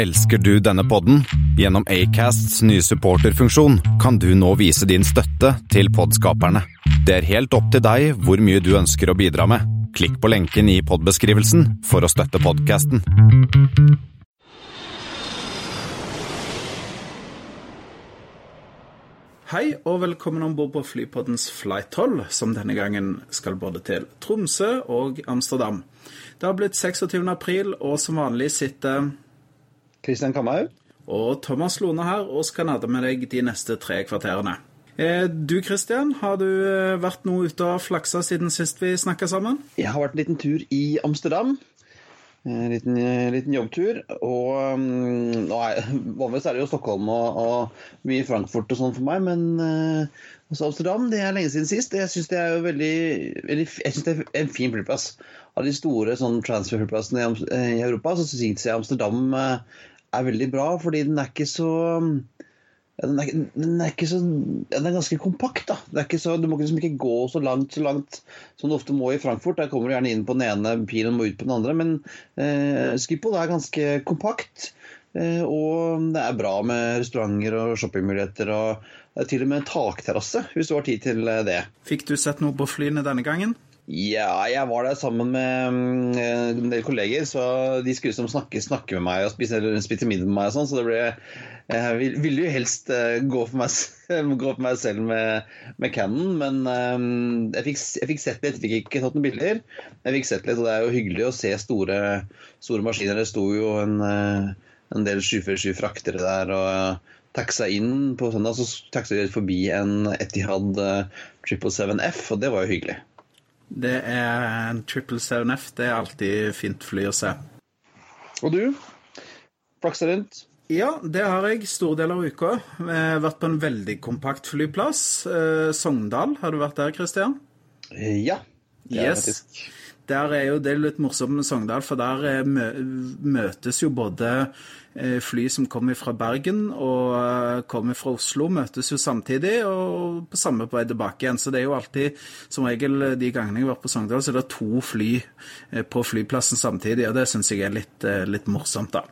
Elsker du denne podden? Gjennom Acasts nye supporterfunksjon kan du nå vise din støtte til podskaperne. Det er helt opp til deg hvor mye du ønsker å bidra med. Klikk på lenken i podbeskrivelsen for å støtte podkasten. Hei og velkommen om bord på Flypoddens Flight 12, som denne gangen skal både til Tromsø og Amsterdam. Det har blitt 26. april, og som vanlig sitter Kristian Kamhaug. og Thomas Lone her og skal nerde med deg de neste tre kvarterene. Eh, Du Kristian, har du eh, vært noe ute og flaksa siden sist vi snakka sammen? Jeg har vært en liten tur i Amsterdam. En liten, liten jobbtur. Og nå er, vanligvis er det jo Stockholm og, og mye Frankfurt og sånn for meg, men også Amsterdam det er lenge siden sist. Jeg syns det er jo veldig, veldig Jeg synes det er en fin flyplass. Av de store sånn transferflyplassene i, eh, Europa så syns jeg Amsterdam er veldig bra, fordi den er ikke så den, er, den er ikke så Den er ganske kompakt, da. Så, du må liksom ikke gå så langt så langt som du ofte må i Frankfurt. Der kommer du gjerne inn på den ene pilen og ut på den andre. Men eh, Schiphol er ganske kompakt. Eh, og det er bra med restauranter og shoppingmuligheter. Og til og med takterrasse, hvis du har tid til eh, det. Fikk du sett noe på flyene denne gangen? Ja, jeg var der sammen med mm, en del kolleger, så de skulle liksom snakke, snakke med meg og spise, spise middag med meg og sånn, så det ble Jeg ville jo helst eh, gå for meg, gå for meg selv med, med Cannon, men eh, jeg, fikk, jeg fikk sett litt. Jeg fikk ikke tatt noen bilder. Jeg fikk sett litt, og det er jo hyggelig å se store, store maskiner. Det sto jo en, eh, en del 747 fraktere der. og taxa inn på søndag, så taxa vi forbi en Etihad eh, 777F, og det var jo hyggelig. Det er en triple 7F. Det er alltid fint fly å se. Og du? Flaksa? Ja, det har jeg. Store deler av uka. Jeg har vært på en veldig kompakt flyplass. Eh, Sogndal. Har du vært der, Kristian? Eh, Ja. det Yes. faktisk. Der er jo det litt morsomt med Sogndal, for der eh, møtes jo både eh, fly som kommer fra Bergen og eh, kommer fra Oslo, møtes jo samtidig, og på samme vei tilbake igjen. Så det er jo alltid, som regel de gangene jeg har vært på Sogndal, så er det to fly på flyplassen samtidig, og det syns jeg er litt, litt morsomt, da.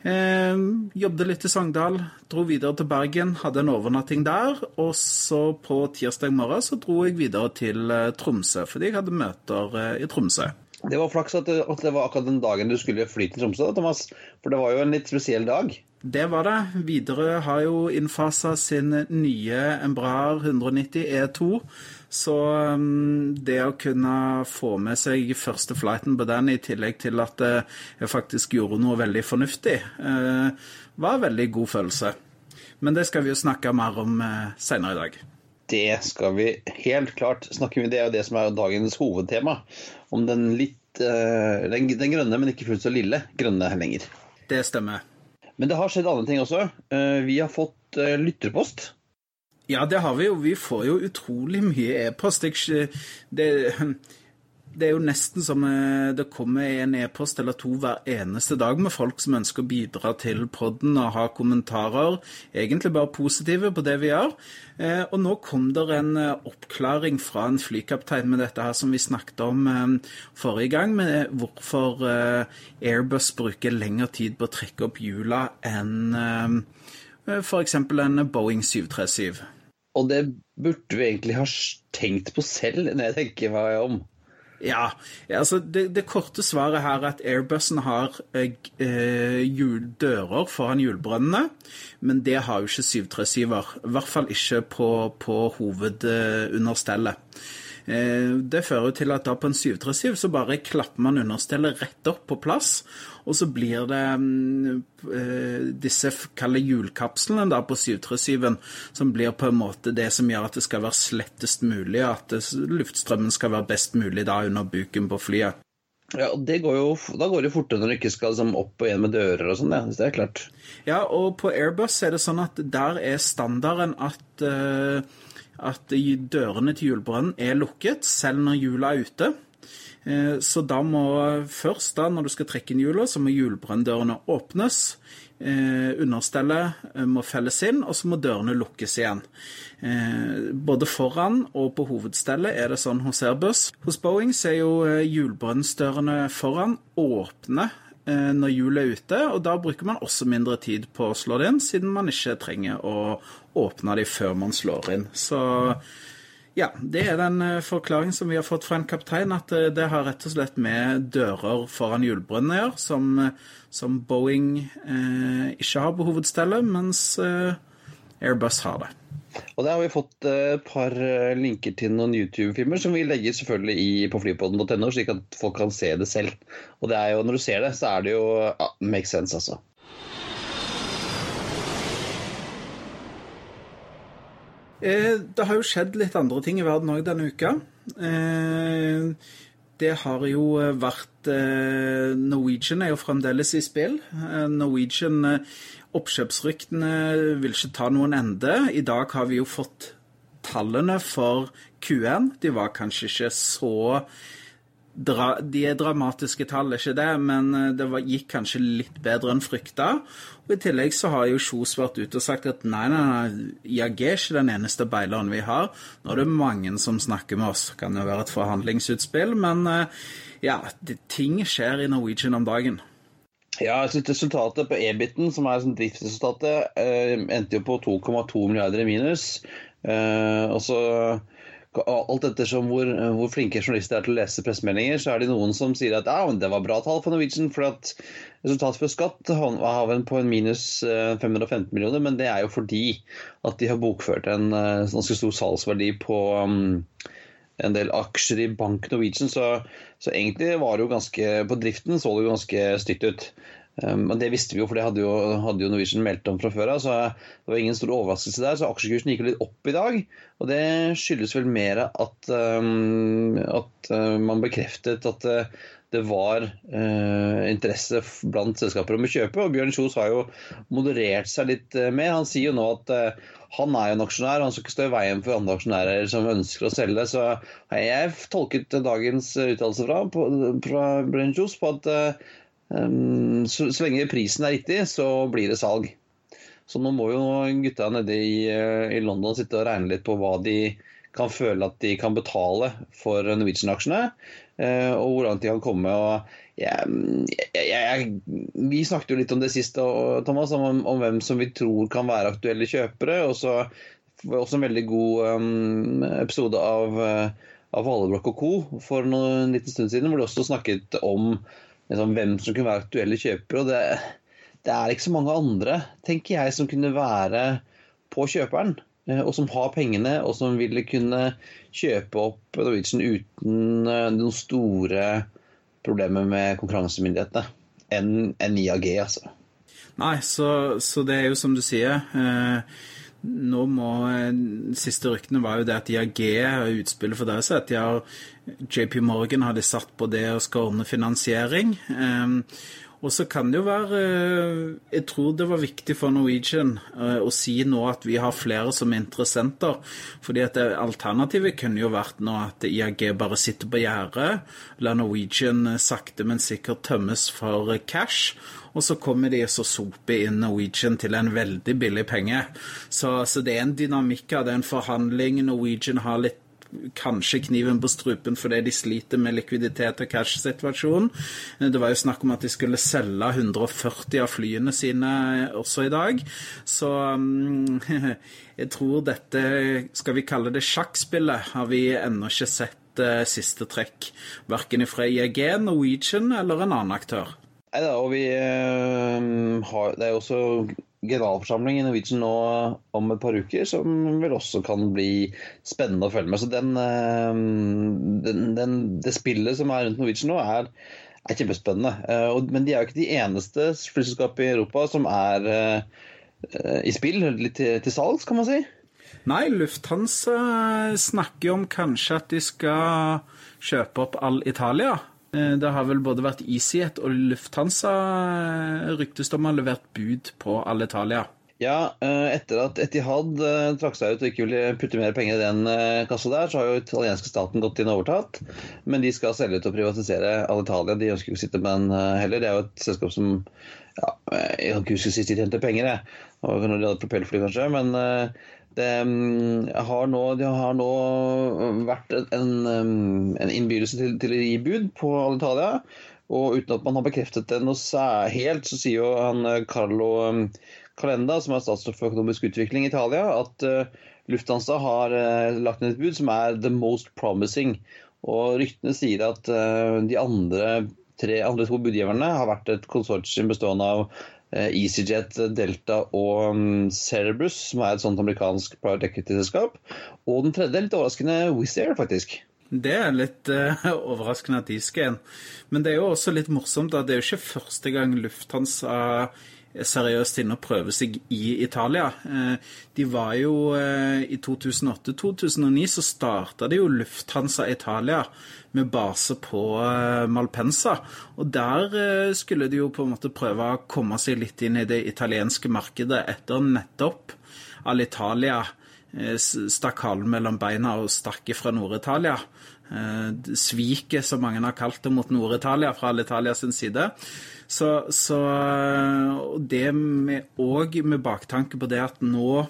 Eh, jobbet litt i Sogndal, dro videre til Bergen, hadde en overnatting der. Og så på tirsdag morgen så dro jeg videre til eh, Tromsø, fordi jeg hadde møter eh, i Tromsø. Det var flaks at det, at det var akkurat den dagen du skulle fly til Tromsø, da, Thomas. For det var jo en litt spesiell dag. Det var det. Widerøe har jo innfasa sin nye Embraer 190 E2. Så um, det å kunne få med seg første flighten på den, i tillegg til at eh, jeg faktisk gjorde noe veldig fornuftig, eh, var en veldig god følelse. Men det skal vi jo snakke mer om eh, senere i dag. Det skal vi helt klart snakke om. Det er jo det som er dagens hovedtema. Om den litt den, den grønne, men ikke fullt så lille grønne lenger. Det stemmer. Men det har skjedd andre ting også. Vi har fått lytterpost. Ja, det har vi jo. Vi får jo utrolig mye e-post. Det, det er jo nesten som eh, det kommer en e-post eller to hver eneste dag med folk som ønsker å bidra til podden og ha kommentarer. Egentlig bare positive på det vi gjør. Eh, Og nå kom det en eh, oppklaring fra en flykaptein med dette her som vi snakket om forrige gang, med hvorfor Airbus bruker lengre tid på å trekke opp hjula enn f.eks. en Boeing 737. Og det burde vi egentlig ha tenkt på selv, når jeg tenker meg om. Ja, altså det, det korte svaret her er at Airbusen har eh, jul, dører foran hjulbrønnene, men det har jo ikke 737-er. I hvert fall ikke på, på hovedunderstellet. Eh, det fører jo til at da på en 737 så bare klapper man understellet rett opp på plass, og så blir det mm, eh, disse kalde hjulkapslene da på 737-en som blir på en måte det som gjør at det skal være slettest mulig, og at luftstrømmen skal være best mulig da under buken på flyet. Ja, og det går jo, Da går det fortere når du ikke skal liksom, opp og igjen med dører og sånn. Ja. Det er klart. Ja, og på Airbus er det sånn at der er standarden at, eh, at dørene til julebrønnen er lukket, selv når jula er ute. Eh, Så da må først, da, når du skal trekke inn hjula, så må hjulbrønndørene åpnes. Eh, understellet eh, må felles inn, og så må dørene lukkes igjen. Eh, både foran og på hovedstellet er det sånn hos Airbus. Hos Boeing så er jo hjulbrønnsdørene foran åpne når hjulet er ute, og da bruker man også mindre tid på å slå det inn, siden man ikke trenger å åpne de før man slår inn. Så ja, det er den eh, forklaringen som vi har fått fra en kaptein, at eh, det har rett og slett med dører foran hjulbrønnen å gjøre, som, som Boeing eh, ikke har på hovedstellet, mens eh, Airbus har det. Og der har vi fått et par eh, linker til noen YouTube-filmer som vi legger selvfølgelig i på flypodden.no, slik at folk kan se det selv. Og det er jo, når du ser det, så er det jo ja, make sense, altså. Det har jo skjedd litt andre ting i verden òg denne uka. Eh, det har jo vært Norwegian er jo fremdeles i spill. Norwegian Oppkjøpsryktene vil ikke ta noen ende. I dag har vi jo fått tallene for Q1. De var kanskje ikke så dra, De er dramatiske tall, ikke det, men eh, det var, gikk kanskje litt bedre enn frykta. Og I tillegg så har jo Kjos vært ute og sagt at nei, nei, nei, IAG er ikke den eneste beileren vi har. Nå er det mange som snakker med oss. Kan jo være et forhandlingsutspill, men eh, ja, det, ting skjer i Norwegian om dagen. Ja, jeg Resultatet på EBIT-en, som er sånn driftsresultatet, eh, endte jo på 2,2 milliarder i minus. Og så Alt ettersom hvor, hvor flinke journalister er til å lese pressemeldinger, så er det noen som sier at ja, det var bra tall for Norwegian, for at resultatet for skatt har vel på en minus 515 eh, millioner, men det er jo fordi at de har bokført en eh, ganske stor salgsverdi på um, en del aksjer i Bank Norwegian, så, så, egentlig var det jo ganske På driften så det jo ganske stygt ut. Um, det visste vi jo, for det hadde jo, hadde jo Norwegian meldt om fra før av. Så det var ingen stor overraskelse der. Så aksjekursen gikk jo litt opp i dag. Og det skyldes vel mer at, um, at uh, man bekreftet at uh, det var uh, interesse blant selskaper om å kjøpe. Og Bjørn Kjos har jo moderert seg litt mer. Han sier jo nå at han er jo en aksjonær, han skal ikke stå i veien for andre aksjonærer som ønsker å selge. Så jeg tolket dagens uttalelse fra, fra Bjørn Kjos på at så, så, lenge prisen er riktig, så blir det salg. Så nå må jo gutta nede i, uh, i, London sitte og regne litt på hva de kan føle at de kan betale for Norwegian-aksjene, uh, og hvor langt de kan komme. Jeg, jeg, jeg, vi snakket jo litt om det sist, Thomas, om, om, hvem som vi tror kan være aktuelle kjøpere. og så også en veldig god um, episode av, uh, av Vallebrokk og co. for en liten stund siden, hvor de også snakket om liksom, hvem som kunne være aktuelle kjøpere. og det, det, er ikke så mange andre, tenker jeg, som kunne være på kjøperen. Eh, og som har pengene, og som ville kunne kjøpe opp Norwegian uten eh, noen store problemer med konkurransemyndighetene enn en IAG, altså. Nei, så, så, det er jo som du sier. Eh, nå må Siste ryktene var jo det at IAG utspillet for deres at de har JP Morgan hadde satt på det å ordne finansiering. Um, og så kan det jo være eh, Jeg tror det var viktig for Norwegian eh, å si nå at vi har flere som interessenter. fordi at Alternativet kunne jo vært nå at IAG bare sitter på gjerdet, la Norwegian sakte, men sikkert tømmes for cash. Og så kommer de og soper inn Norwegian til en veldig billig penge. Så, så det er en dynamikk av det, en forhandling. Norwegian har litt kanskje kniven på strupen fordi de sliter med likviditet og cash-situasjonen. Det var jo snakk om at de skulle selge 140 av flyene sine også i dag. Så um, jeg tror dette, skal vi kalle det sjakkspillet, har vi ennå ikke sett uh, siste trekk. Verken fra IEG, Norwegian eller en annen aktør. Nei da, og vi uh, har Det er også generalforsamling i Norwegian nå om et par uker, som vel også kan bli spennende å følge med. Så den, eh, den, den, det spillet som er rundt Norwegian nå, er, er kjempespennende. Eh, men de er jo ikke de eneste flyselskapene i Europa som er eh, i spill, litt til, til salgs, kan man si. Nei, Lufthansa snakker om kanskje at de skal kjøpe opp all Italia. Eh, det har vel både vært EasyJet og Lufthansa eh, ryktes om har levert bud på Alitalia. Ja, eh, etter at Etihad trakk seg ut og ikke ville putte mer penger i den kassa der, så har jo italienske staten gått inn og overtatt. Men de skal selge ut og privatisere Alitalia. De ønsker ikke å sitte med den heller. Det er jo et selskap som ja, Jeg kan ikke huske sist de tjente penger, jeg. Når de hadde propellfly, kanskje. Men det mm, har nå, de har nå vært en, mm, en innbydelse til, til å gi bud på Alitalia. Og uten at man har bekreftet det noe helt, så sier jo han Carlo Calenda, som er statsråd for økonomisk utvikling i Italia, at Lufthansa har lagt ned et bud som er the most promising. Og ryktene sier at de andre tre andre to budgiverne har vært et konsortium bestående av Eh, EasyJet, Delta og Cerebus, som er et sånt amerikansk private equity-selskap. Og den tredje, litt overraskende, Wizz Air, faktisk. Det er litt uh, overraskende at de skal inn. Men det er jo også litt morsomt at det er jo ikke første gang Lufthansa seriøst inne og prøve seg i Italia. Eh, de var jo I 2008-2009 så starta de jo Lufthansa Italia med base på Malpensa. Og der skulle de jo på en måte prøve å komme seg litt inn i det italienske markedet etter nettopp Alitalia stakk halen mellom beina og stakk fra Nord-Italia. Sviket, som mange har kalt det, mot Nord-Italia fra Alitalia sin side. Så, så det med, og med baktanke på det at nå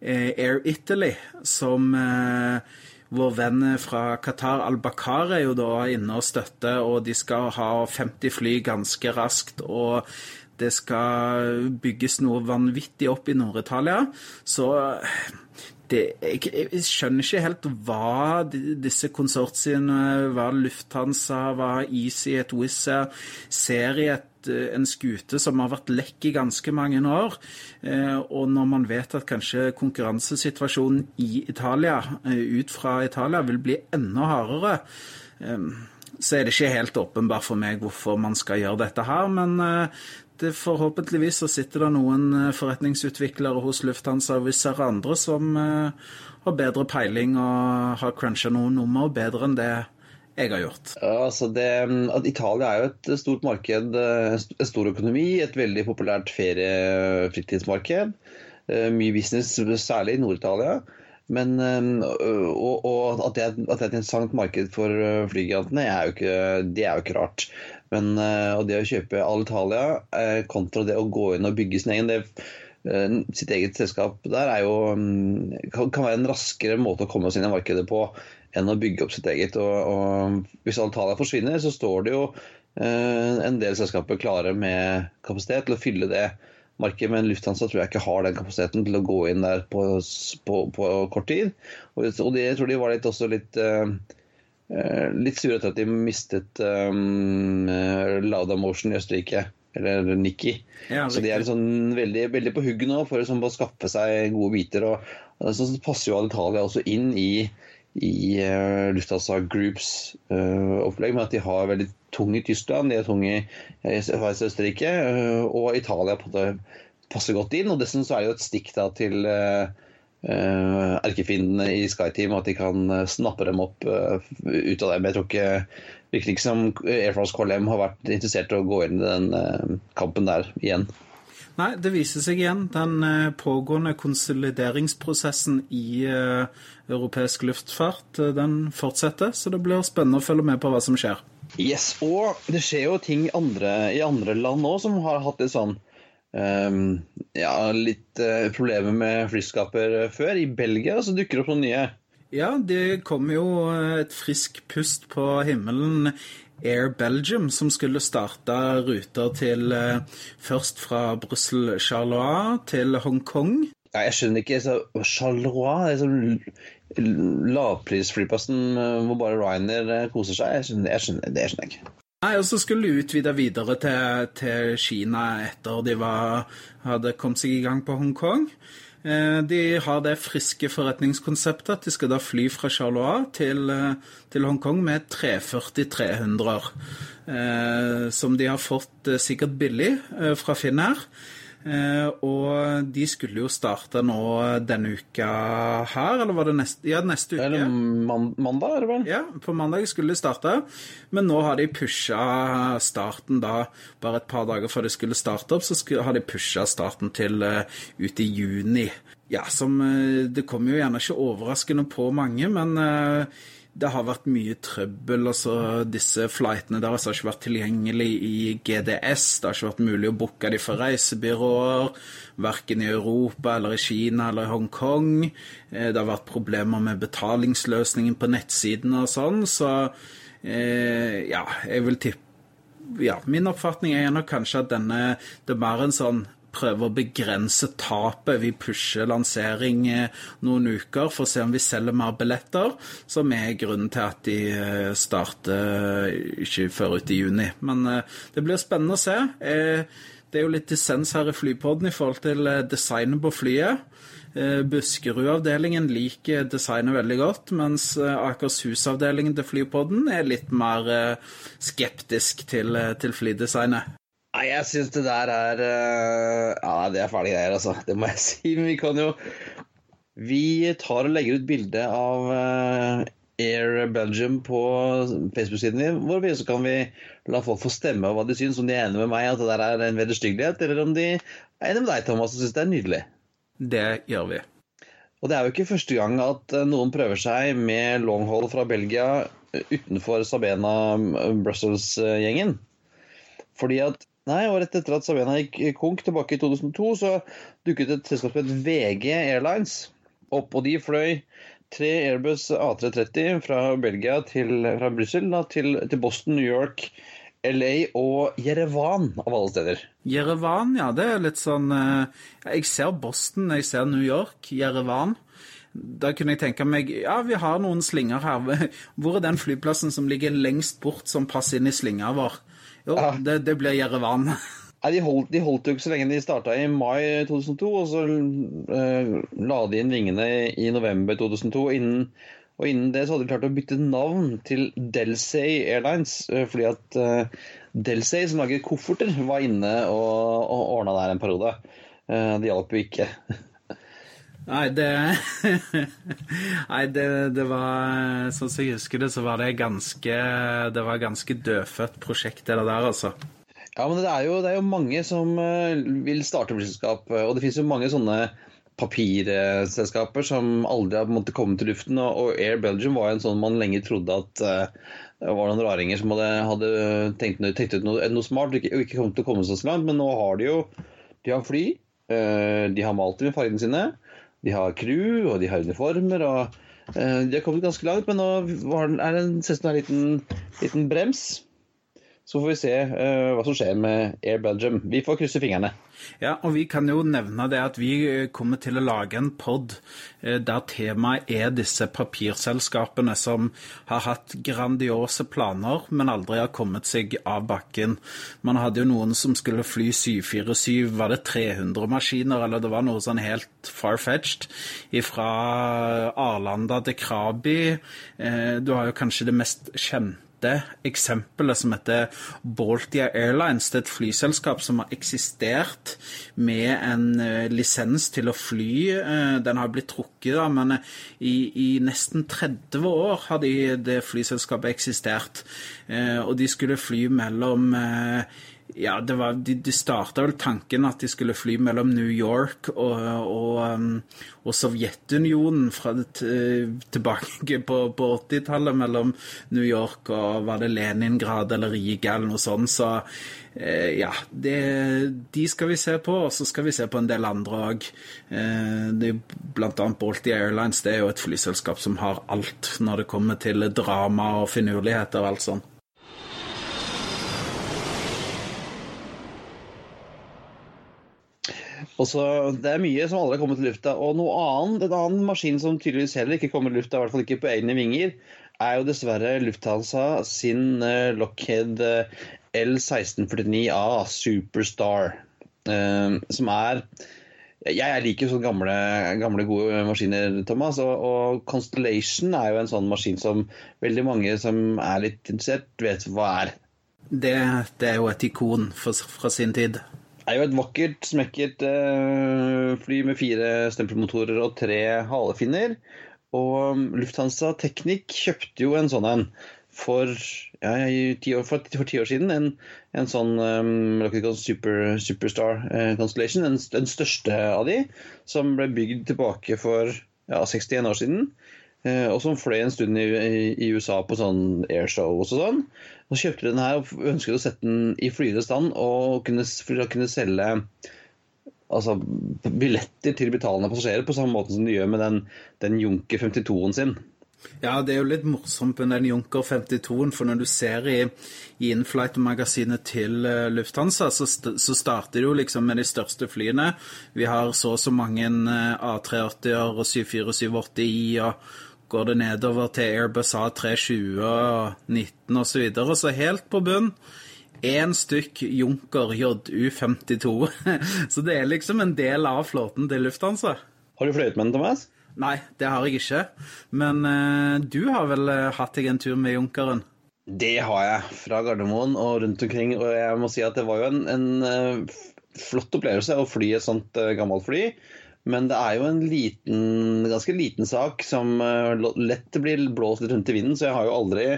eh, Air Italy, som eh, vår venn fra Qatar, Al-Bakar, er jo da inne og støtter, og de skal ha 50 fly ganske raskt. og det skal bygges noe vanvittig opp i Nord-Italia. Så det, jeg, jeg, skjønner ikke helt hva disse konsortiene, hva Lufthansa, hva EasyJet, Wizz Air ser i et, en skute som har vært lekk i ganske mange år. Eh, og når man vet at kanskje konkurransesituasjonen i Italia, eh, ut fra Italia, vil bli enda hardere, eh, så er det ikke helt åpenbart for meg hvorfor man skal gjøre dette her. Men det forhåpentligvis så sitter det noen eh, forretningsutviklere hos Lufthansa og visse andre som uh, har bedre peiling og har cruncha noen nummer bedre enn det jeg har gjort. Ja, altså det, Italia er jo et stort marked, eh, en stor økonomi, et veldig populært feriefritidsmarked. Mye business, særlig i Nord-Italia. Men, og, og at, det er, et interessant marked for flygigantene, det er jo ikke rart. Men og det å kjøpe Alitalia kontra det å gå inn og bygge sin egen det, sitt eget selskap der er jo, kan, kan, være en raskere måte å komme oss inn i markedet på enn å bygge opp sitt eget. Og, og Hvis Alitalia forsvinner, så står det jo en del selskaper klare med kapasitet til å fylle det markedet, men Lufthansa tror jeg ikke har den kapasiteten til å gå inn der på, på, på kort tid. Og, og det, tror de var litt, også litt uh, litt sure etter at de mistet um, Lauda Motion i Østerrike, eller Nikki. Ja, så de er sånn veldig, veldig, på hugget nå for liksom å skaffe seg gode biter. og, og Så passer jo Alitalia også inn i, i uh, Lufthansa Groups uh, opplegg, men at de har veldig tung i Tyskland, de er tung i, i Østerrike, uh, og Italia på det passer godt inn. og Dessuten så er det jo et stikk da til erkefiendene i SkyTeam, at de kan snappe dem opp ut av dem. Jeg tror ikke virker ikke som Air France KLM har vært interessert i å gå inn i den kampen der igjen. Nei, det viser seg igjen. Den pågående konsolideringsprosessen i europeisk luftfart den fortsetter, så det blir spennende å følge med på hva som skjer. Yes, Og det skjer jo ting andre, i andre land òg som har hatt litt sånn um, ja, litt uh, problemer med flyskaper før. I Belgia så dukker det opp noen nye. Ja, det kom jo eh, et frisk pust på himmelen. Air Belgium, som skulle starte ruter til uh, først fra Brussel-Charlois til Hongkong. Ja, jeg skjønner ikke. Så Charlois, sånn lavprisflyplassen hvor bare Ryanair koser seg. Jeg skjønner, jeg skjønner, det skjønner jeg ikke. Nei, og så skulle de utvide videre til, til, Kina etter de var, hadde kommet seg i gang på Hongkong. Eh, de har det friske forretningskonseptet at de skal da fly fra Charlois til, til Hongkong med 340-300-er. Eh, som de har fått eh, sikkert billig fra Finnair. Eh, og de skulle jo starte nå denne uka her, eller var det neste, ja, neste uke? Eller mandag, er det vel? Ja, på mandag skulle de starte. Men nå har de pusha starten da, bare et par dager før de skulle starte opp, så har de pusha starten til uh, ut i juni. Ja, som uh, Det kommer jo gjerne ikke overraskende på mange, men det har vært mye trøbbel. altså Disse flightene der har ikke vært tilgjengelig i GDS. Det har ikke vært mulig å booke de for reisebyråer, verken i Europa eller i Kina eller i Hongkong. Eh, det har vært problemer med betalingsløsningen på nettsidene og sånn. Så eh, ja, jeg vil tippe ja, min oppfatning er nok kanskje at denne Det er mer en sånn prøve å begrense tapet. Vi pusher lansering eh, noen uker for å se om vi selger mer billetter, som er grunnen til at de eh, starter ikke før ut i juni. Men eh, det blir spennende å se. Det er jo litt dissens her i Flypodden i forhold til designet på flyet. Buskerud-avdelingen liker designet veldig godt, mens Akershus-avdelingen til Flypodden er litt mer skeptisk til, til flydesignet. Nei, jeg syns det der er uh, Ja, det er fæle greier, altså. Det må jeg si. Men vi kan jo Vi tar og legger ut bilde av uh, Air Belgium på Facebook-siden vår, så kan vi la folk få stemme hva de syns. Om de er enige med meg at det der er en vederstyggelighet, eller om de er enige med deg, Thomas, og syns det er nydelig. Det gjør vi. Og det er jo ikke første gang at eh, noen prøver seg med longhold fra Belgia utenfor Sabena Brussels-gjengen. Fordi at Nei, og rett etter at Sabena gikk konk tilbake i 2002, så dukket et selskap som het VG Airlines opp. Og de fløy tre Airbus A330 fra Belgia til fra Brussel til, til, Boston, New York, LA og Jerevan, av alle steder. Jerevan, ja. Det er litt sånn eh, Jeg ser Boston, jeg ser New York. Jerevan. Da kunne jeg tenke meg ja, vi har noen slinger her. Hvor er den flyplassen som ligger lengst bort, som passer inn i slinga vår? Jo, ja. det, det ble Jerevan. Nei, de holdt, de holdt, jo ikke så lenge. De starta i mai 2002, og så uh, la de inn vingene i november 2002. Innen, og innen det så hadde de klart å bytte navn til Delsey Airlines, uh, fordi at uh, Delsey, som lager kofferter, var inne og, og ordna der en periode. det hjalp jo ikke. Nei, det Nei, det, det, var Sånn som jeg husker det, så var det ganske Det var ganske dødfødt prosjekt, det der, altså. Ja, men det er jo, det er jo mange som eh, vil starte flyselskap, og det finnes jo mange sånne papirselskaper som aldri har måttet komme til luften. Og Air Belgium var en sånn man lenge trodde at uh, det var noen raringer som hadde, hadde tenkt, tenkt, ut noe, noe smart og ikke, ikke kommet til å komme så langt. Men nå har de jo de har fly, de har malt i fargene sine. De har crew, og de har uniformer. og uh, De har kommet ganske langt, men nå er det en liten, liten brems. Så får vi se uh, hva som skjer med Air Belgium. Vi får krysse fingrene. Ja, og vi kan jo nevne det at vi eh, kommer til å lage en pod uh, der temaet er disse papirselskapene som har hatt grandiose planer, men aldri har kommet seg av bakken. Man hadde jo noen som skulle fly 747, var det 300 maskiner, eller det var noe sånn helt far-fetched, fra Arlanda til Krabi. Uh, du har jo kanskje det mest kjente dette eksempelet som heter Baltia Airlines. Det er et flyselskap som har eksistert med en uh, lisens til å fly. Uh, den har blitt trukket, men uh, i, i, nesten 30 år har de, det flyselskapet eksistert. og de skulle fly mellom ja, det var, de, de starta vel tanken at de skulle fly mellom New York og, og, um, og Sovjetunionen fra, tilbake på, på 80-tallet, mellom New York og var det Leningrad eller Riga eller noe sånt. Så eh, ja, det, de skal vi se på, og så skal vi se på en del andre òg. Eh, blant annet Balti Airlines det er jo et flyselskap som har alt når det kommer til drama og finurligheter og alt sånt. Også, det er mye som aldri har kommet til lufta. Og noe annet, en annen maskin som tydeligvis heller ikke kommer til lufta, i hvert fall ikke på egne vinger, er jo dessverre Lufthansa sin uh, Lockheed uh, L1649A Superstar. Uh, som er Jeg liker jo sånne gamle, gamle, gode maskiner, Thomas. Og, og, Constellation er jo en sånn maskin som veldig mange som er litt interessert, vet hva er. Det, det er jo et ikon for, fra sin tid. Det er jo et vakkert, smekkert uh, fly med fire stempelmotorer og tre halefinner. Og um, Lufthansa Teknikk kjøpte jo en sånn en for, ja, år, for, for ti år siden. En, en sånn um, super, Superstar uh, Constellation, den, den, største av de, som ble bygd tilbake for ja, 61 år siden. Uh, og som fløy en stund i, i, USA på sånn airshow og sånn. Så kjøpte de den her og ønsket å sette den i flyende stand og kunne, kunne selge altså, billetter til betalende passasjerer på samme måte som de gjør med den, den Junker 52-en sin. Ja, det er jo litt morsomt med den Junker 52-en, for når du ser i, i inflight-magasinet til uh, Lufthansa, så, st så, starter det jo liksom med de største flyene. Vi har så og så mange uh, A380-er og 747-8i, og går det nedover til Airbus A320 og 19 osv. Så, videre. så helt på bunn én stykk Junker JU52. så det er liksom en del av flåten til Lufthansa. Har du fløyet med den, Thomas? Nei, det har jeg ikke. Men uh, du har vel uh, hatt deg en tur med Junkeren? Det har jeg, fra Gardermoen og rundt omkring. Og jeg må si at det var jo en, en uh, flott opplevelse å fly et sånt gammelt fly. Men det er jo en liten, ganske liten sak som lett blir blåst litt rundt i vinden, så jeg har jo aldri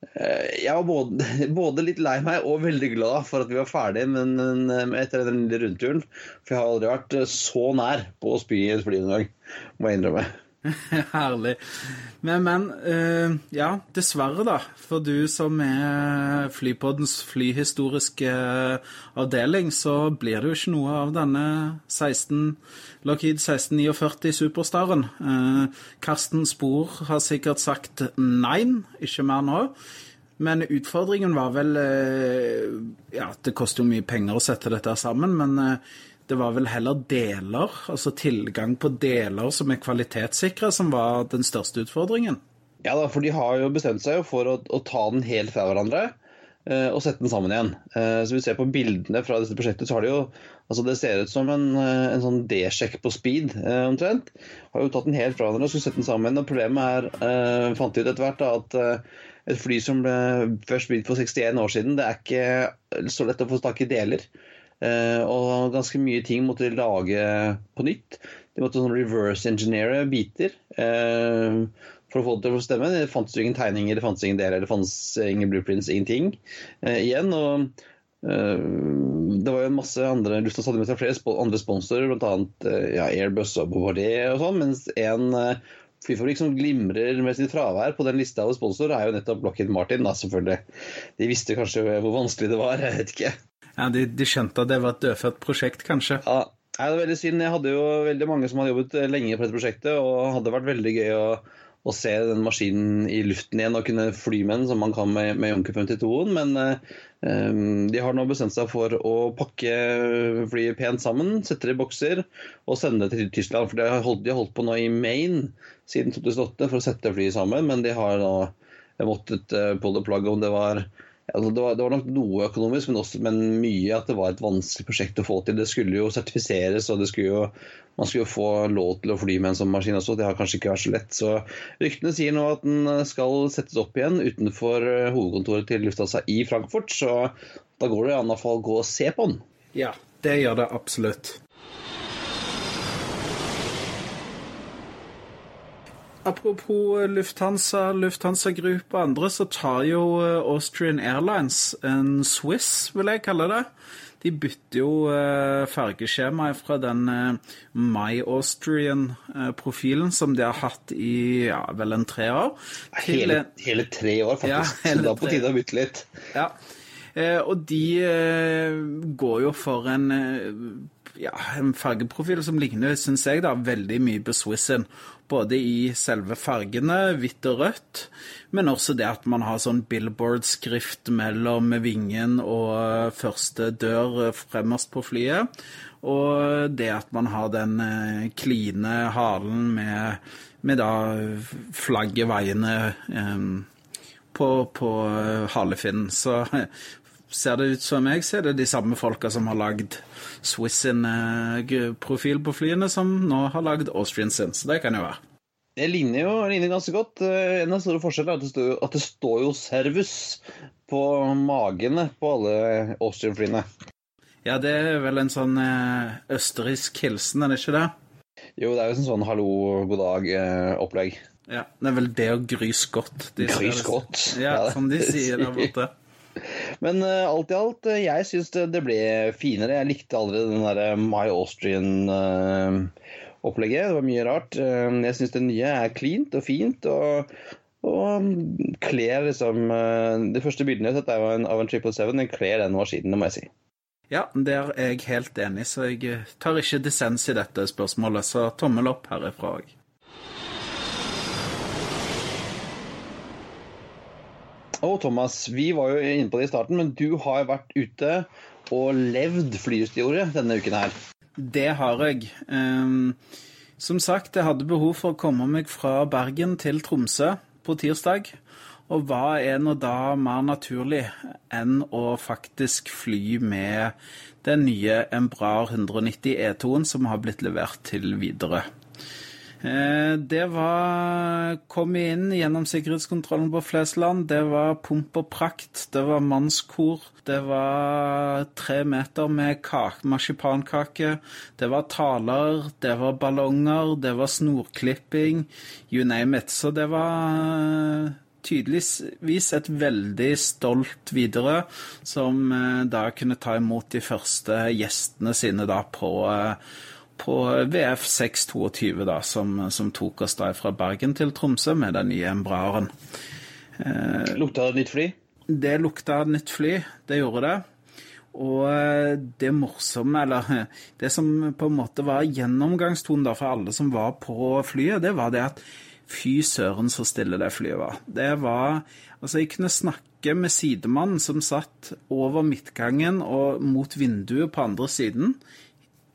jeg var både, både, litt lei meg og veldig glad for at vi var ferdig men, etter den lille rundturen. For jeg har aldri vært så nær på å spy i et fly en gang må jeg innrømme. Herlig. Men, men uh, ja, dessverre, da. For du som er Flypoddens flyhistoriske uh, avdeling, så blir det jo ikke noe av denne 16, Lockheed 1649 Superstaren. Uh, Karsten Spor har sikkert sagt nei, ikke mer nå. Men utfordringen var vel Ja, det koster jo mye penger å sette dette sammen, men det var vel heller deler, altså tilgang på deler som er kvalitetssikre, som var den største utfordringen? Ja da, for de har jo bestemt seg for å, å ta den helt fra hverandre eh, og sette den sammen igjen. Eh, så vi ser på bildene fra dette prosjektet, så har de jo altså Det ser ut som en, eh, en sånn D-sjekk på speed, omtrent. Har jo tatt den helt fra hverandre og skulle sette den sammen. Og problemet er, fant de ut etter hvert, da, at et fly som ble først bygd for 61 år siden, det er ikke så lett å få tak i deler. Eh, og ganske mye ting måtte de lage på nytt. De måtte sånn reverse engineere biter eh, for å få det til å stemme. Det fantes jo ingen tegninger, det fantes ingen deler, det fantes ingen blueprints, ingenting eh, igjen. og det var jo masse andre Lufthansa hadde med seg flere andre sponsorer, bl.a. Ja, Airbus og Bombardier og sånn, mens en flyfabrikk som glimrer med sitt fravær på den lista av sponsorer, er jo nettopp Lockheed Martin, da, selvfølgelig. De visste kanskje hvor vanskelig det var, jeg vet ikke. Ja, de, de, skjønte at det var et dødfødt prosjekt, kanskje? Ja, det er veldig synd. Jeg hadde jo veldig mange som hadde jobbet lenge på dette prosjektet, og hadde vært veldig gøy å, å se den maskinen i luften igjen og kunne fly med den som man kan med, med Junker 52-en. Men um, de har nå bestemt seg for å pakke flyet pent sammen, sette det i bokser og sende det til Tyskland. For de har holdt, de har holdt på nå i Maine siden 2008 for å sette flyet sammen, men de har nå måttet uh, the plug om det var altså det, var, det, var, nok noe økonomisk, men, også, men, mye at det var et vanskelig prosjekt å få til. Det skulle jo sertifiseres, og skulle jo, man skulle jo få lov til å fly med en sånn maskin også. Det har kanskje ikke vært så lett. Så ryktene sier nå at den skal settes opp igjen utenfor eh, hovedkontoret til Lufthansa i Frankfurt. Så da går det i alle fall å gå og se på den. Ja, det gjør det absolutt. Apropos Lufthansa, Lufthansa Group og andre, så tar jo eh, Austrian Airlines en Swiss, vil jeg kalle det. De bytter jo fargeskjemaet fra den My Austrian-profilen som de har hatt i ja, vel en tre år. Hele, hele, tre år, faktisk. Ja, så da er på tide å bytte litt. Ja, og de går jo for en ja, en fargeprofil som ligner, syns jeg, da, veldig mye på Swissin både i selve fargene, hvitt og rødt, men også det at man har sånn billboard-skrift mellom vingen og første dør fremmest på flyet. Og det at man har den eh, kline halen med, med da flagget vaiende eh, på, på halefinnen. Så ser det ut som jeg ser det de samme folka som har lagd Swiss sin uh, profil på flyene, som nå har lagd Austrian sin. Så det kan jo være. Det ligner jo ligner ganske godt. Eh, en av de store forskjellene er at det, står, at det står jo Servus på magene på alle Austrian-flyene. Ja, det er vel en sånn uh, østerriksk hilsen, er det ikke det? Jo, det er jo en sånn hallo, god dag-opplegg. ja, Det er vel det å gry skott. Gry skott? Ja, som de sier der borte. Men uh, alt i alt, uh, jeg syns det, det, ble finere. Jeg likte aldri den derre My Austrian-opplegget. det var mye rart. jeg syns det nye er cleant og fint. og og kler liksom De første bildene jeg har sett, av en, av en 777. Den kler den maskinen, det må jeg si. Ja, der er jeg helt enig, så jeg tar ikke dissens i dette spørsmålet. Så tommel opp herifra òg. Og Thomas, vi var jo inne på det i starten, men du har vært ute og levd flyhistorie denne uken her. Det har jeg. Um, som sagt, jeg hadde behov for å komme meg fra Bergen til Tromsø på tirsdag. Og hva er nå da mer naturlig enn å faktisk fly med den nye Embraer 190 E2-en som har blitt levert til Widerøe. Eh, det var Kom inn gjennom sikkerhetskontrollen på Flesland. Det var pomp og prakt. Det var mannskor. Det var tre meter med marsipankake. Det var taler. Det var ballonger. Det var snorklipping. You name it. Så det var tydeligvis et veldig stolt Widerøe, som eh, da kunne ta imot de første gjestene sine da på på VF 622, da, som, som, tok oss da fra Bergen til Tromsø med den nye Embraeren. Eh, lukta det nytt fly? Det lukta nytt fly, det gjorde det. Og eh, det morsomme, eller det som på en måte var gjennomgangstonen da for alle som var på flyet, det var det at fy søren så stille det flyet var. Det var Altså, jeg kunne snakke med sidemannen som satt over midtgangen og mot vinduet på andre siden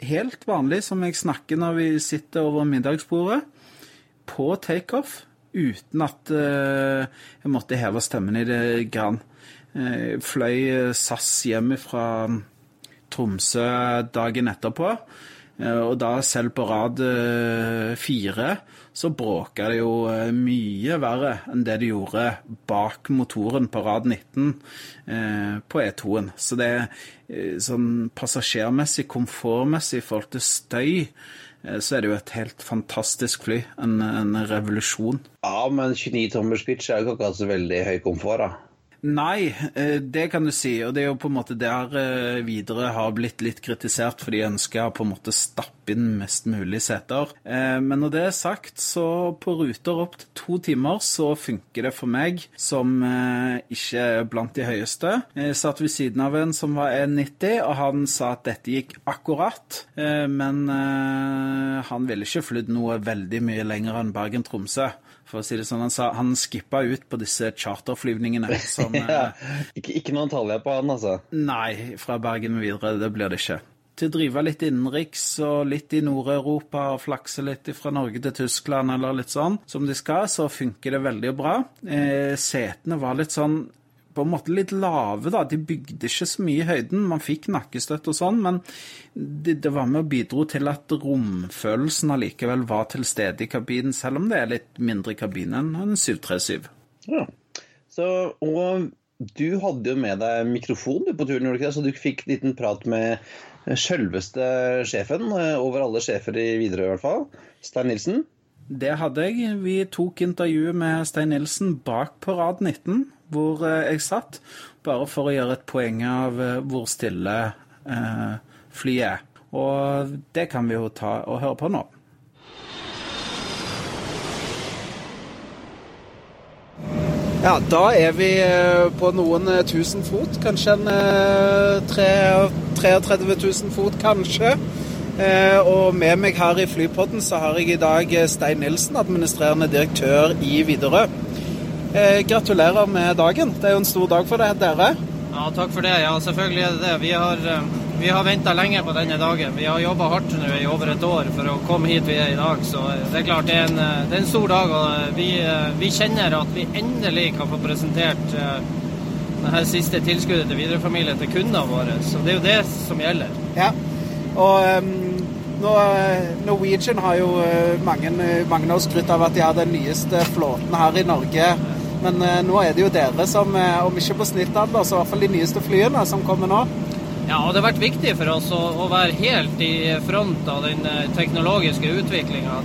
helt vanlig som jeg snakker når vi sitter over middagsbordet, på takeoff, uten at uh, jeg måtte heve stemmen i det grann. Jeg fløy SAS hjem fra Tromsø dagen etterpå, eh, og da selv på rad eh, fire så bråka det jo eh, mye verre enn det det gjorde bak motoren på rad 19 eh, på E2-en. Så det er eh, sånn passasjermessig, komfortmessig i forhold til støy, eh, så er det jo et helt fantastisk fly. En, en revolusjon. Ja, men 29 tommers pitch er jo ikke akkurat så veldig høy komfort, da. Nei, eh, det kan du si. Og det er jo på en måte der eh, videre har blitt litt kritisert, for de ønsker å på en måte stappe inn mest mulig seter. Eh, men når det er sagt, så på ruter opp til to timer så funker det for meg, som ikke er blant de høyeste. Jeg satt ved siden av en som var 1,90, og han sa at dette gikk akkurat. Men han ville ikke flydd noe veldig mye lenger enn Bergen-Tromsø for å si det sånn. Han, sa, han skippa ut på disse charterflyvningene. Som, ja, ikke, ikke noen taljer på han, altså? Nei, fra Bergen videre. Det blir det ikke. Til å drive litt innenriks og litt i Nord-Europa og flakse litt fra Norge til Tyskland eller litt sånn som de skal, så funker det veldig bra. Eh, setene var litt sånn på en måte litt lave, da. De bygde ikke så mye i høyden. Man fikk nakkestøtte og sånn, men det, det, var med og bidro til at romfølelsen allikevel var til stede i kabinen, selv om det er litt mindre kabin enn en 737. Ja. Så, og du hadde jo med deg mikrofon på turen, gjorde du ikke det? Så du fikk en liten prat med sjølveste sjefen, eh, over alle sjefer i Widerøe i hvert fall, Stein Nilsen. Det hadde jeg. Vi tok intervjuet med Stein Nilsen bak på rad 19 hvor eh, jeg satt, bare for å gjøre et poeng av eh, hvor stille eh, flyet er. Og det kan vi jo ta og høre på nå. Ja, da er vi på noen tusen fot. Kanskje en 33 000 fot, kanskje. Og med meg her i Flypodden så har jeg i dag Stein Nilsen, administrerende direktør i Widerøe. Eh, gratulerer med dagen. Det er jo en stor dag for dere. Ja, takk for det. Ja, selvfølgelig er det det. Vi har, eh, vi har venta lenge på denne dagen. Vi har jobba hardt nå i over et år for å komme hit vi er i dag. Så eh, det er klart det er en, det er en stor dag. Og vi, vi, kjenner at vi endelig kan få presentert dette siste tilskuddet til Widerøe-familien til kundene våre. Så det er jo det som gjelder. Ja, og um, Norwegian har jo mange, mange av oss skrytt av at de har den nyeste flåten her i Norge. Men eh, nå er det jo dere som, eh, om ikke på snittalder, så i hvert fall de nyeste flyene som kommer nå. Ja, og det har vært viktig for oss å, å være helt i front av den eh, teknologiske utviklinga.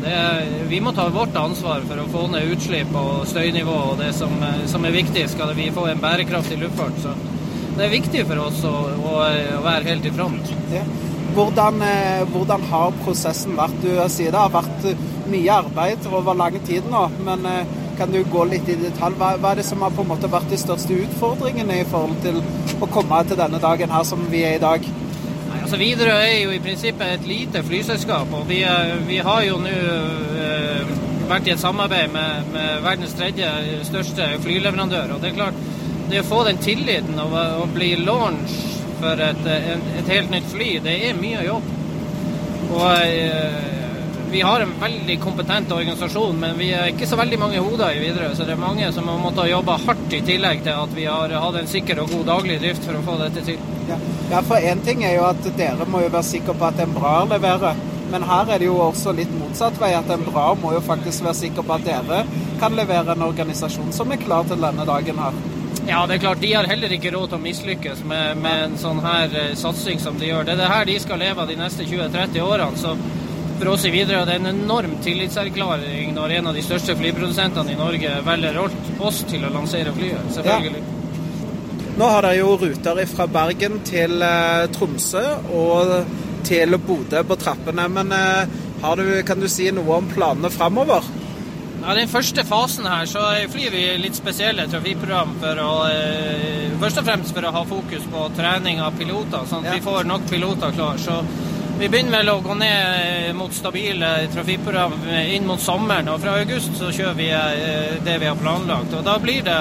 Vi må ta vårt ansvar for å få ned utslipp og støynivå og det som, som, er viktig skal vi få en bærekraftig luftfart. Så det er viktig for oss å, å, å være helt i front. Ja. Hvordan, hvordan, har prosessen vært? Du sier det har vært mye arbeid over lang tid nå. men kan du gå litt i detalj? Hva, hva, er det som har på en måte vært de største utfordringene i forhold til å komme til denne dagen her som vi er i dag? Nei, altså Widerøe er jo i prinsippet et lite flyselskap, og vi, vi har jo nå uh, vært i et samarbeid med, med, verdens tredje største flyleverandør. og det er klart det å få den tilliten og, og bli launch for et, et, et, helt nytt fly, det er mye jobb. Og eh, vi har en veldig kompetent organisasjon, men vi er ikke så veldig mange hoder i Widerøe. Så det er mange som har måttet jobbe hardt i tillegg til at vi har hatt en sikker og god daglig drift for å få dette til. Ja, ja for én ting er jo at dere må jo være sikre på at en bra leverer. Men her er det jo også litt motsatt vei. At en bra må jo faktisk være sikker på at dere kan levere en organisasjon som er klar til denne dagen her. Ja, det er klart. De har heller ikke råd til å mislykkes med, med en sånn her uh, satsing som de gjør. Det er det her de skal leve av de neste 20-30 årene. Så oss videre, det er en enorm tillitserklæring når en av de største flyprodusentene i Norge velger oss til å lansere flyet. Selvfølgelig. Ja. Nå har dere jo ruter fra Bergen til eh, Tromsø og til Bodø på trappene. Men eh, du, kan du si noe om planene framover? Ja, Den første fasen her så flyr vi litt spesielle trafikkprogram for å eh, Først og fremst for å ha fokus på trening av piloter, sånn at ja. vi får nok piloter klar. Så vi begynner vel å gå ned mot stabile trafikkprogram inn mot sommeren. Og fra august så kjører vi eh, det vi har planlagt. Og da blir det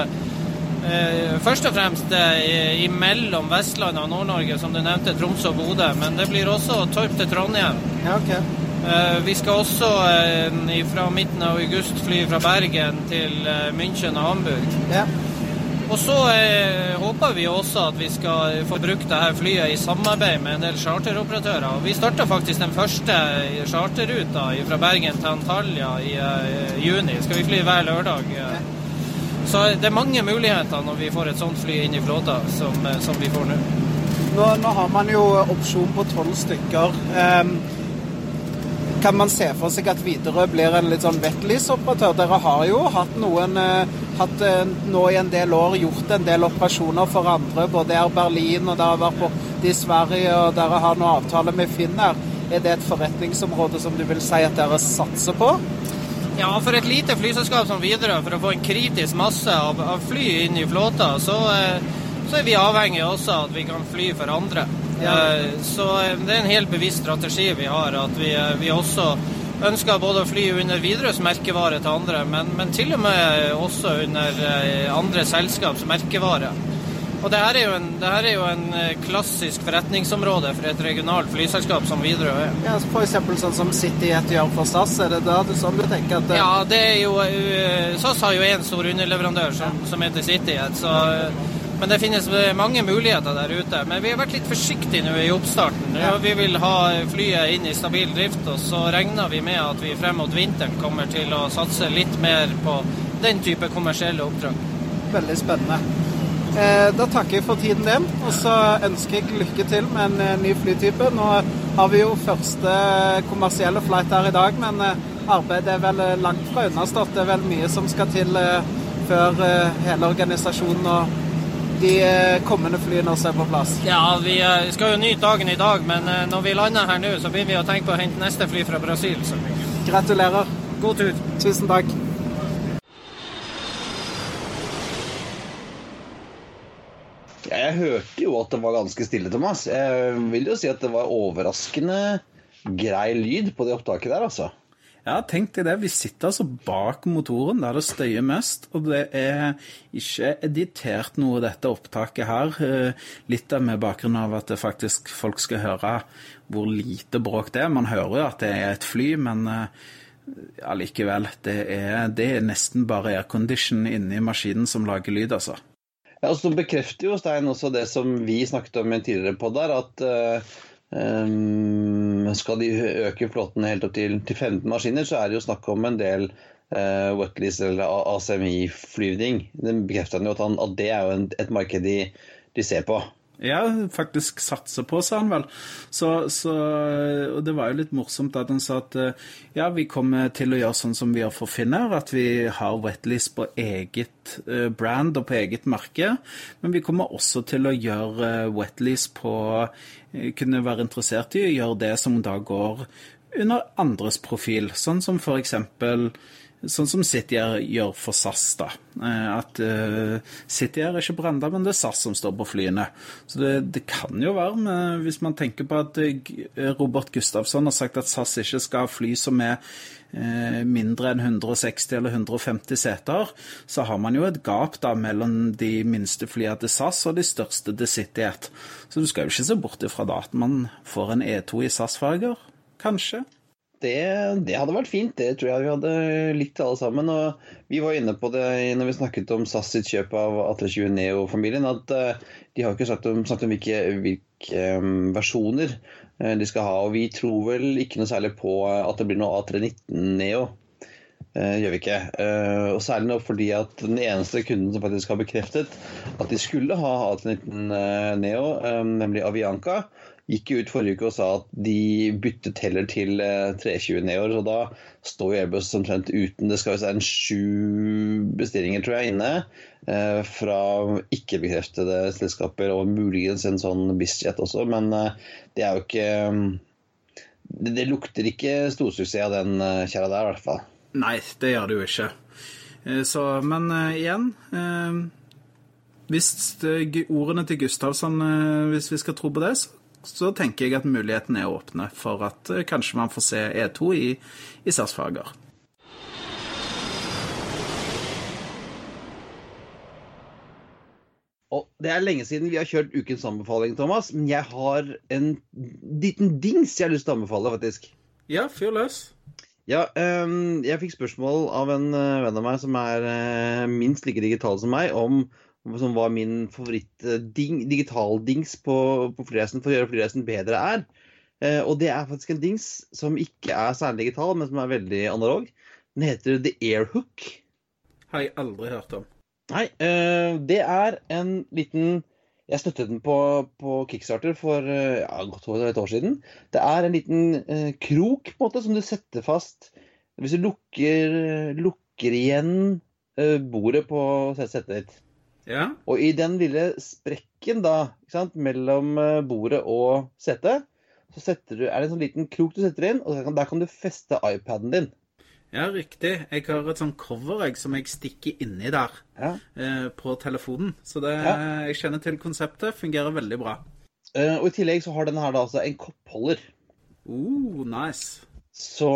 eh, først og fremst eh, imellom Vestlandet og Nord-Norge, som du nevnte, Tromsø og Bodø. Men det blir også Torp til Trondheim. Ja, okay. Vi skal også fra midten av august fly fra Bergen til München og Hamburg. Ja. Og så eh, håper vi også at vi skal få brukt dette flyet i samarbeid med en del charteroperatører. Vi starta faktisk den første charterruta fra Bergen til Antalya i eh, juni. Skal vi fly hver lørdag. Så det er mange muligheter når vi får et sånt fly inn i flåta som, eh, som vi får nå. nå. nå. har man jo opsjon på tolv stykker. Um, kan man se for seg at Widerøe blir en litt sånn wetlease-operatør? Dere har jo hatt noen uh, hatt eh, nå i en del år gjort en del operasjoner for andre. Både Air Berlin og dere har vært på i Sverige, og dere har noen avtale med Finnair. Er det et forretningsområde som du vil si at dere satser på? Ja, for et lite flyselskap som Widerøe, for å få en kritisk masse av, av fly inn i flåta, så, eh, så, er vi avhengig også av at vi kan fly for andre. Ja. Eh, så det er en helt bevisst strategi vi har, at vi, vi også ønsker både å fly under Widerøes merkevare til andre, men, men, til og med også under eh, andre selskaps merkevare. Og det her, en, det her er jo en, eh, klassisk forretningsområde for et regionalt flyselskap som Widerøe er. Ja, F.eks. sånn som CityJet gjør for SAS, er det da sånn du tenker at det... Ja, det er jo SAS har jo én stor underleverandør som, som heter CityJet. så men det finnes mange muligheter der ute. Men vi har vært litt forsiktige nå i oppstarten. Ja, vi vil ha flyet inn i stabil drift, og så regner vi med at vi frem mot vinteren kommer til å satse litt mer på den type kommersielle oppdrag. Veldig spennende. Eh, da takker jeg for tiden din, og så ønsker jeg lykke til med en eh, ny flytype. Nå har vi jo første kommersielle flight her i dag, men eh, arbeidet er vel langt fra understått. Det er vel mye som skal til før hele organisasjonen og de eh, kommende flyene også er på plass? Ja, vi eh, skal jo nyte dagen i dag, men eh, når vi lander her nå, så begynner vi å tenke på å hente neste fly fra Brasil. Så. Gratulerer. God tur. Tusen takk. Jeg hørte jo at det var ganske stille, Thomas. Jeg vil jo si at det var overraskende grei lyd på det opptaket der, altså. Ja, tenk deg det. Vi sitter altså bak motoren der det støyer mest. Og det er ikke editert noe, dette opptaket her. Eh, litt av med bakgrunn av at det faktisk folk skal høre hvor lite bråk det er. Man hører jo at det er et fly, men allikevel. Det, det, er nesten bare aircondition inni maskinen som lager lyd, altså. Ja, og Så bekrefter jo Stein også det som vi snakket om tidligere på der, at uh Um, skal de øke flåten helt opp til, til 15 maskiner, så er det jo snakk om en del uh, wetlease eller ACMI-flyvning. Det bekrefter han jo at, han, at det er jo en, et marked de, de ser på. Ja, faktisk satse på, sa han vel. Så, så, og det var jo litt morsomt at han sa at ja, vi kommer til å gjøre sånn som vi gjør for Finner, at vi har wetlease på eget eh, brand og på eget merke. Men vi kommer også til å gjøre wetlease på eh, Kunne være interessert i å gjøre det som da går under andres profil, sånn som for eksempel Sånn som City gjør for SAS, da. Eh, at uh, City er ikke Branda, men det er SAS som står på flyene. Så det, det kan jo være, med, hvis man tenker på at Robert Gustafsson har sagt at SAS ikke skal ha fly som er uh, mindre enn 160 eller 150 seter, så har man jo et gap da mellom de minste flyene til SAS og de største til CityJet. Så du skal jo ikke se bort ifra da at man får en E2 i SAS-farger, kanskje. Det, det, hadde vært fint. Det tror jeg vi hadde likt alle sammen. Og vi var inne på det når vi snakket om SAS sitt kjøp av A320 Neo-familien, at uh, de har ikke sagt om, sagt om hvilke, hvilke um, versjoner uh, de skal ha. Og vi tror vel ikke noe særlig på at det blir noe A319 Neo. Uh, gjør vi ikke. og særlig nå fordi at den eneste kunden som faktisk har bekreftet at de skulle ha A319 Neo, nemlig Avianca, gikk jo ut forrige uke og sa at de byttet heller til 320 eh, år. Så da står jo Airbus omtrent uten. Det skal visst være sju bestillinger, tror jeg, inne eh, fra ikke-bekreftede selskaper, og muligens en sånn BizJet også. Men eh, det er jo ikke Det, det lukter ikke storsuksess av den kjerra der, i hvert fall. Nei, det gjør det jo ikke. Så, men igjen hvis ordene til Gustavsson, hvis vi skal tro på det, så så tenker jeg at mulighetene er åpne for at eh, kanskje man får se E2 i, i SAS-farger. Og Det er lenge siden vi har kjørt ukens anbefaling, Thomas, men jeg har en liten dings jeg har lyst til å anbefale, faktisk. Ja, fyr løs. Ja, um, jeg fikk spørsmål av en uh, venn av meg som er uh, minst like digital som meg, om som var min favoritt-digitaldings på, på flyreisen for å gjøre flyreisen bedre, er. Eh, og det er faktisk en dings som ikke er særlig digital, men som er veldig analog. Den heter The Airhook. Har jeg aldri hørt om. Nei, eh, det er en liten Jeg støttet den på, på Kickstarter for eh, ja, godt over et år siden. Det er en liten eh, krok på en måte som du setter fast hvis du lukker, lukker igjen eh, bordet på settet ditt. Ja. Og i den lille sprekken da, sant, mellom eh, bordet og setet, så du, er det en sånn liten krok du setter inn, og der kan, der kan du feste iPaden din. Ja, riktig. Jeg har et sånn jeg, som jeg stikker inni der ja. eh, på telefonen. Så det, ja. jeg kjenner til konseptet. Fungerer veldig bra. Eh, og i tillegg så har den her da altså en koppholder. Uh, nice. Så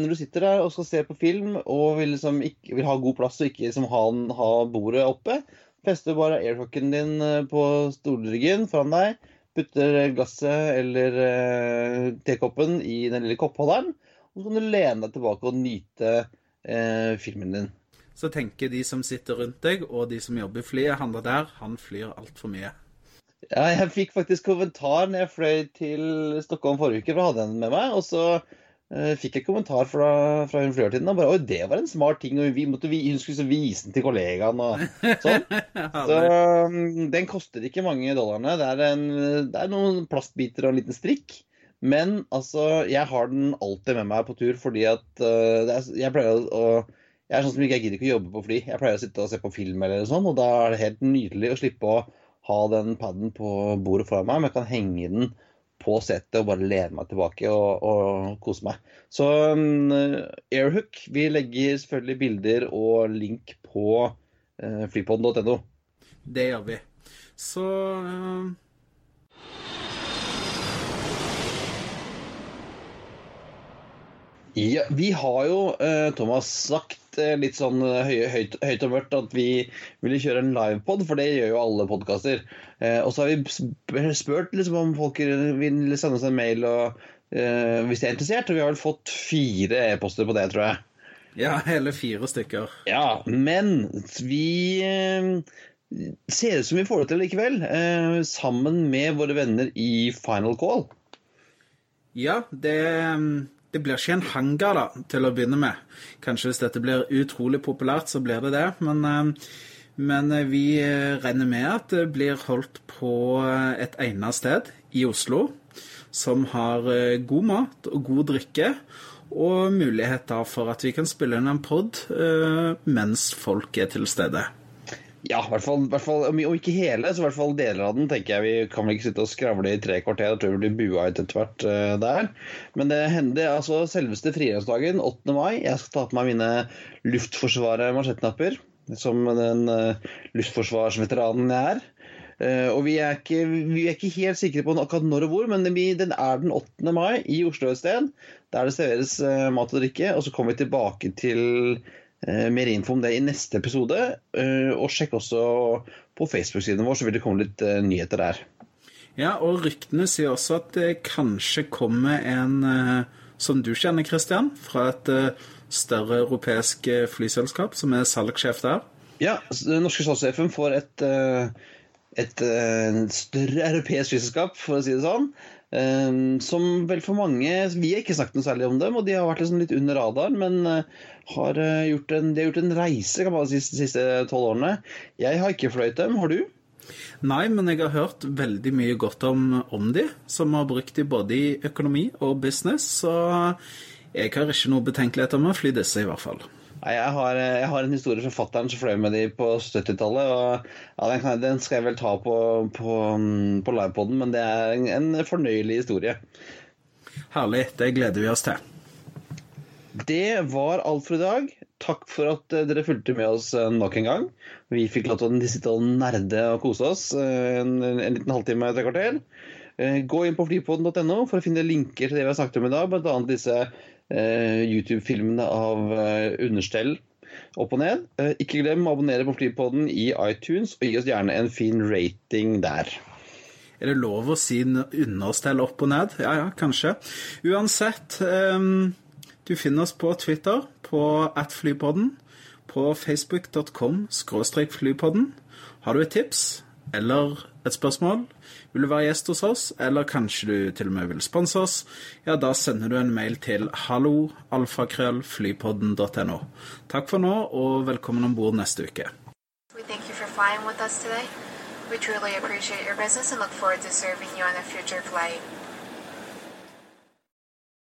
når du sitter der og skal se på film og vil, liksom ikke, vil ha god plass og ikke liksom ha, ha bordet oppe, Fester bare airhocken din eh, på stolryggen foran deg. Putter glasset eller eh, tekoppen i den lille koppholderen. Og så kan du lene deg tilbake og nyte eh, filmen din. Så tenker de som sitter rundt deg, og de som jobber i flyet, han der, han flyr altfor mye. Ja, jeg fikk faktisk kommentar når jeg fløy til Stockholm forrige uke, for jeg hadde den med meg. Og så fikk jeg kommentar fra, fra hun flørtiden og bare Oi, det var en smart ting. Og vi måtte, hun skulle vise den til kollegaen og sånn. Så um, den koster ikke mange dollarene. Det er, en, det er, noen plastbiter og en liten strikk. Men altså, jeg har den alltid med meg på tur fordi at uh, er, jeg pleier å Jeg er sånn som ikke jeg gidder ikke å jobbe på fly. Jeg pleier å sitte og se på film eller sånn, og da er det helt nydelig å slippe å ha den paden på bordet foran meg, men jeg kan henge den på setet og bare lene meg tilbake og, og kose meg. Så um, Airhook Vi legger selvfølgelig bilder og link på uh, flypodden.no. Det gjør vi. Så uh... Ja, vi har jo, uh, Thomas, sagt Eh, litt sånn eh, høy, høyt, høyt, og mørkt at vi ville kjøre en livepod, for det gjør jo alle podkaster. Eh, og så har vi spurt liksom, om folk vil sende oss en mail og, eh, hvis de er interessert. Og vi har vel fått fire e-poster på det, tror jeg. Ja, hele fire stykker. Ja, men vi eh, ser ut som vi får det til likevel. Eh, sammen med våre venner i Final Call. Ja, det det blir ikke en hangar, da, til å begynne med. Kanskje hvis dette blir utrolig populært, så blir det det. Men, eh, men eh, vi eh, regner med at det blir holdt på et egnet sted i Oslo. Som har god mat og god drikke. Og muligheter for at vi kan spille inn en pod mens folk er til stede. Ja, i hvert fall, hvert fall, om ikke hele, så i hvert fall deler av den. tenker jeg Vi kan vel ikke sitte og skravle i tre kvarter. Jeg tror vi blir bua ut etter hvert uh, der. Men det hender altså selveste frigjøringsdagen, 8. mai. Jeg skal ta på meg mine Luftforsvaret-mansjettknapper. Som den uh, luftforsvarsveteranen jeg er. Uh, og vi er, ikke, vi er, ikke, helt sikre på akkurat når og hvor, men den, den er den 8. mai i Oslo et sted. Der det serveres mat og drikke. Og så kommer vi tilbake til mer info om det i neste episode. Eh, og sjekk også på Facebook-siden vår, så vil det komme litt eh, nyheter der. Ja, og ryktene sier også at det kanskje kommer en som du kjenner, Christian, fra et større europeisk flyselskap, som er salgssjef der. Ja, den norske salgssjefen får et, et, et større europeisk flyselskap, for å si det sånn. Som vel for mange Vi har ikke snakket noe særlig om dem, og de har vært liksom litt under radaren, men har, uh, gjort en, de har gjort en reise kan man si, de siste tolv årene. Jeg har ikke fløyet dem. Har du? Nei, men jeg har hørt veldig mye godt om, om de, som har brukt de både i økonomi og business, så jeg har ikke noe betenkeligheter med å fly disse, i hvert fall. Nei, jeg har, jeg har, en historie fra fatter'n som fløy med de på 70-tallet. og ja, den, kan, den, skal jeg vel ta på, på, på livepoden, men det er en, en fornøyelig historie. Herlig. Det gleder vi oss til. Det var alt for i dag. Takk for at eh, dere fulgte med oss eh, nok en gang. Vi fikk lov til å sitte og nerde og kose oss eh, en, en liten halvtime, tre kvarter. Gå inn på flypodden.no for å finne linker til det vi har snakket om i dag, bl.a. disse YouTube-filmene av understell opp og ned. Ikke glem å abonnere på Flypodden i iTunes, og gi oss gjerne en fin rating der. Er det lov å si understell opp og ned? Ja ja, kanskje. Uansett, um, du finner oss på Twitter på atflypodden, på facebook.com flypodden. Har du et tips eller et spørsmål, vil du være gjest hos oss, eller kanskje du til og med vil sponse oss, ja, da sender du en mail til halloalfakrøllflypodden.no. Takk for nå, og velkommen om bord neste uke. We thank you for flying with us today. We truly appreciate your business and look forward to serving you on a future flight.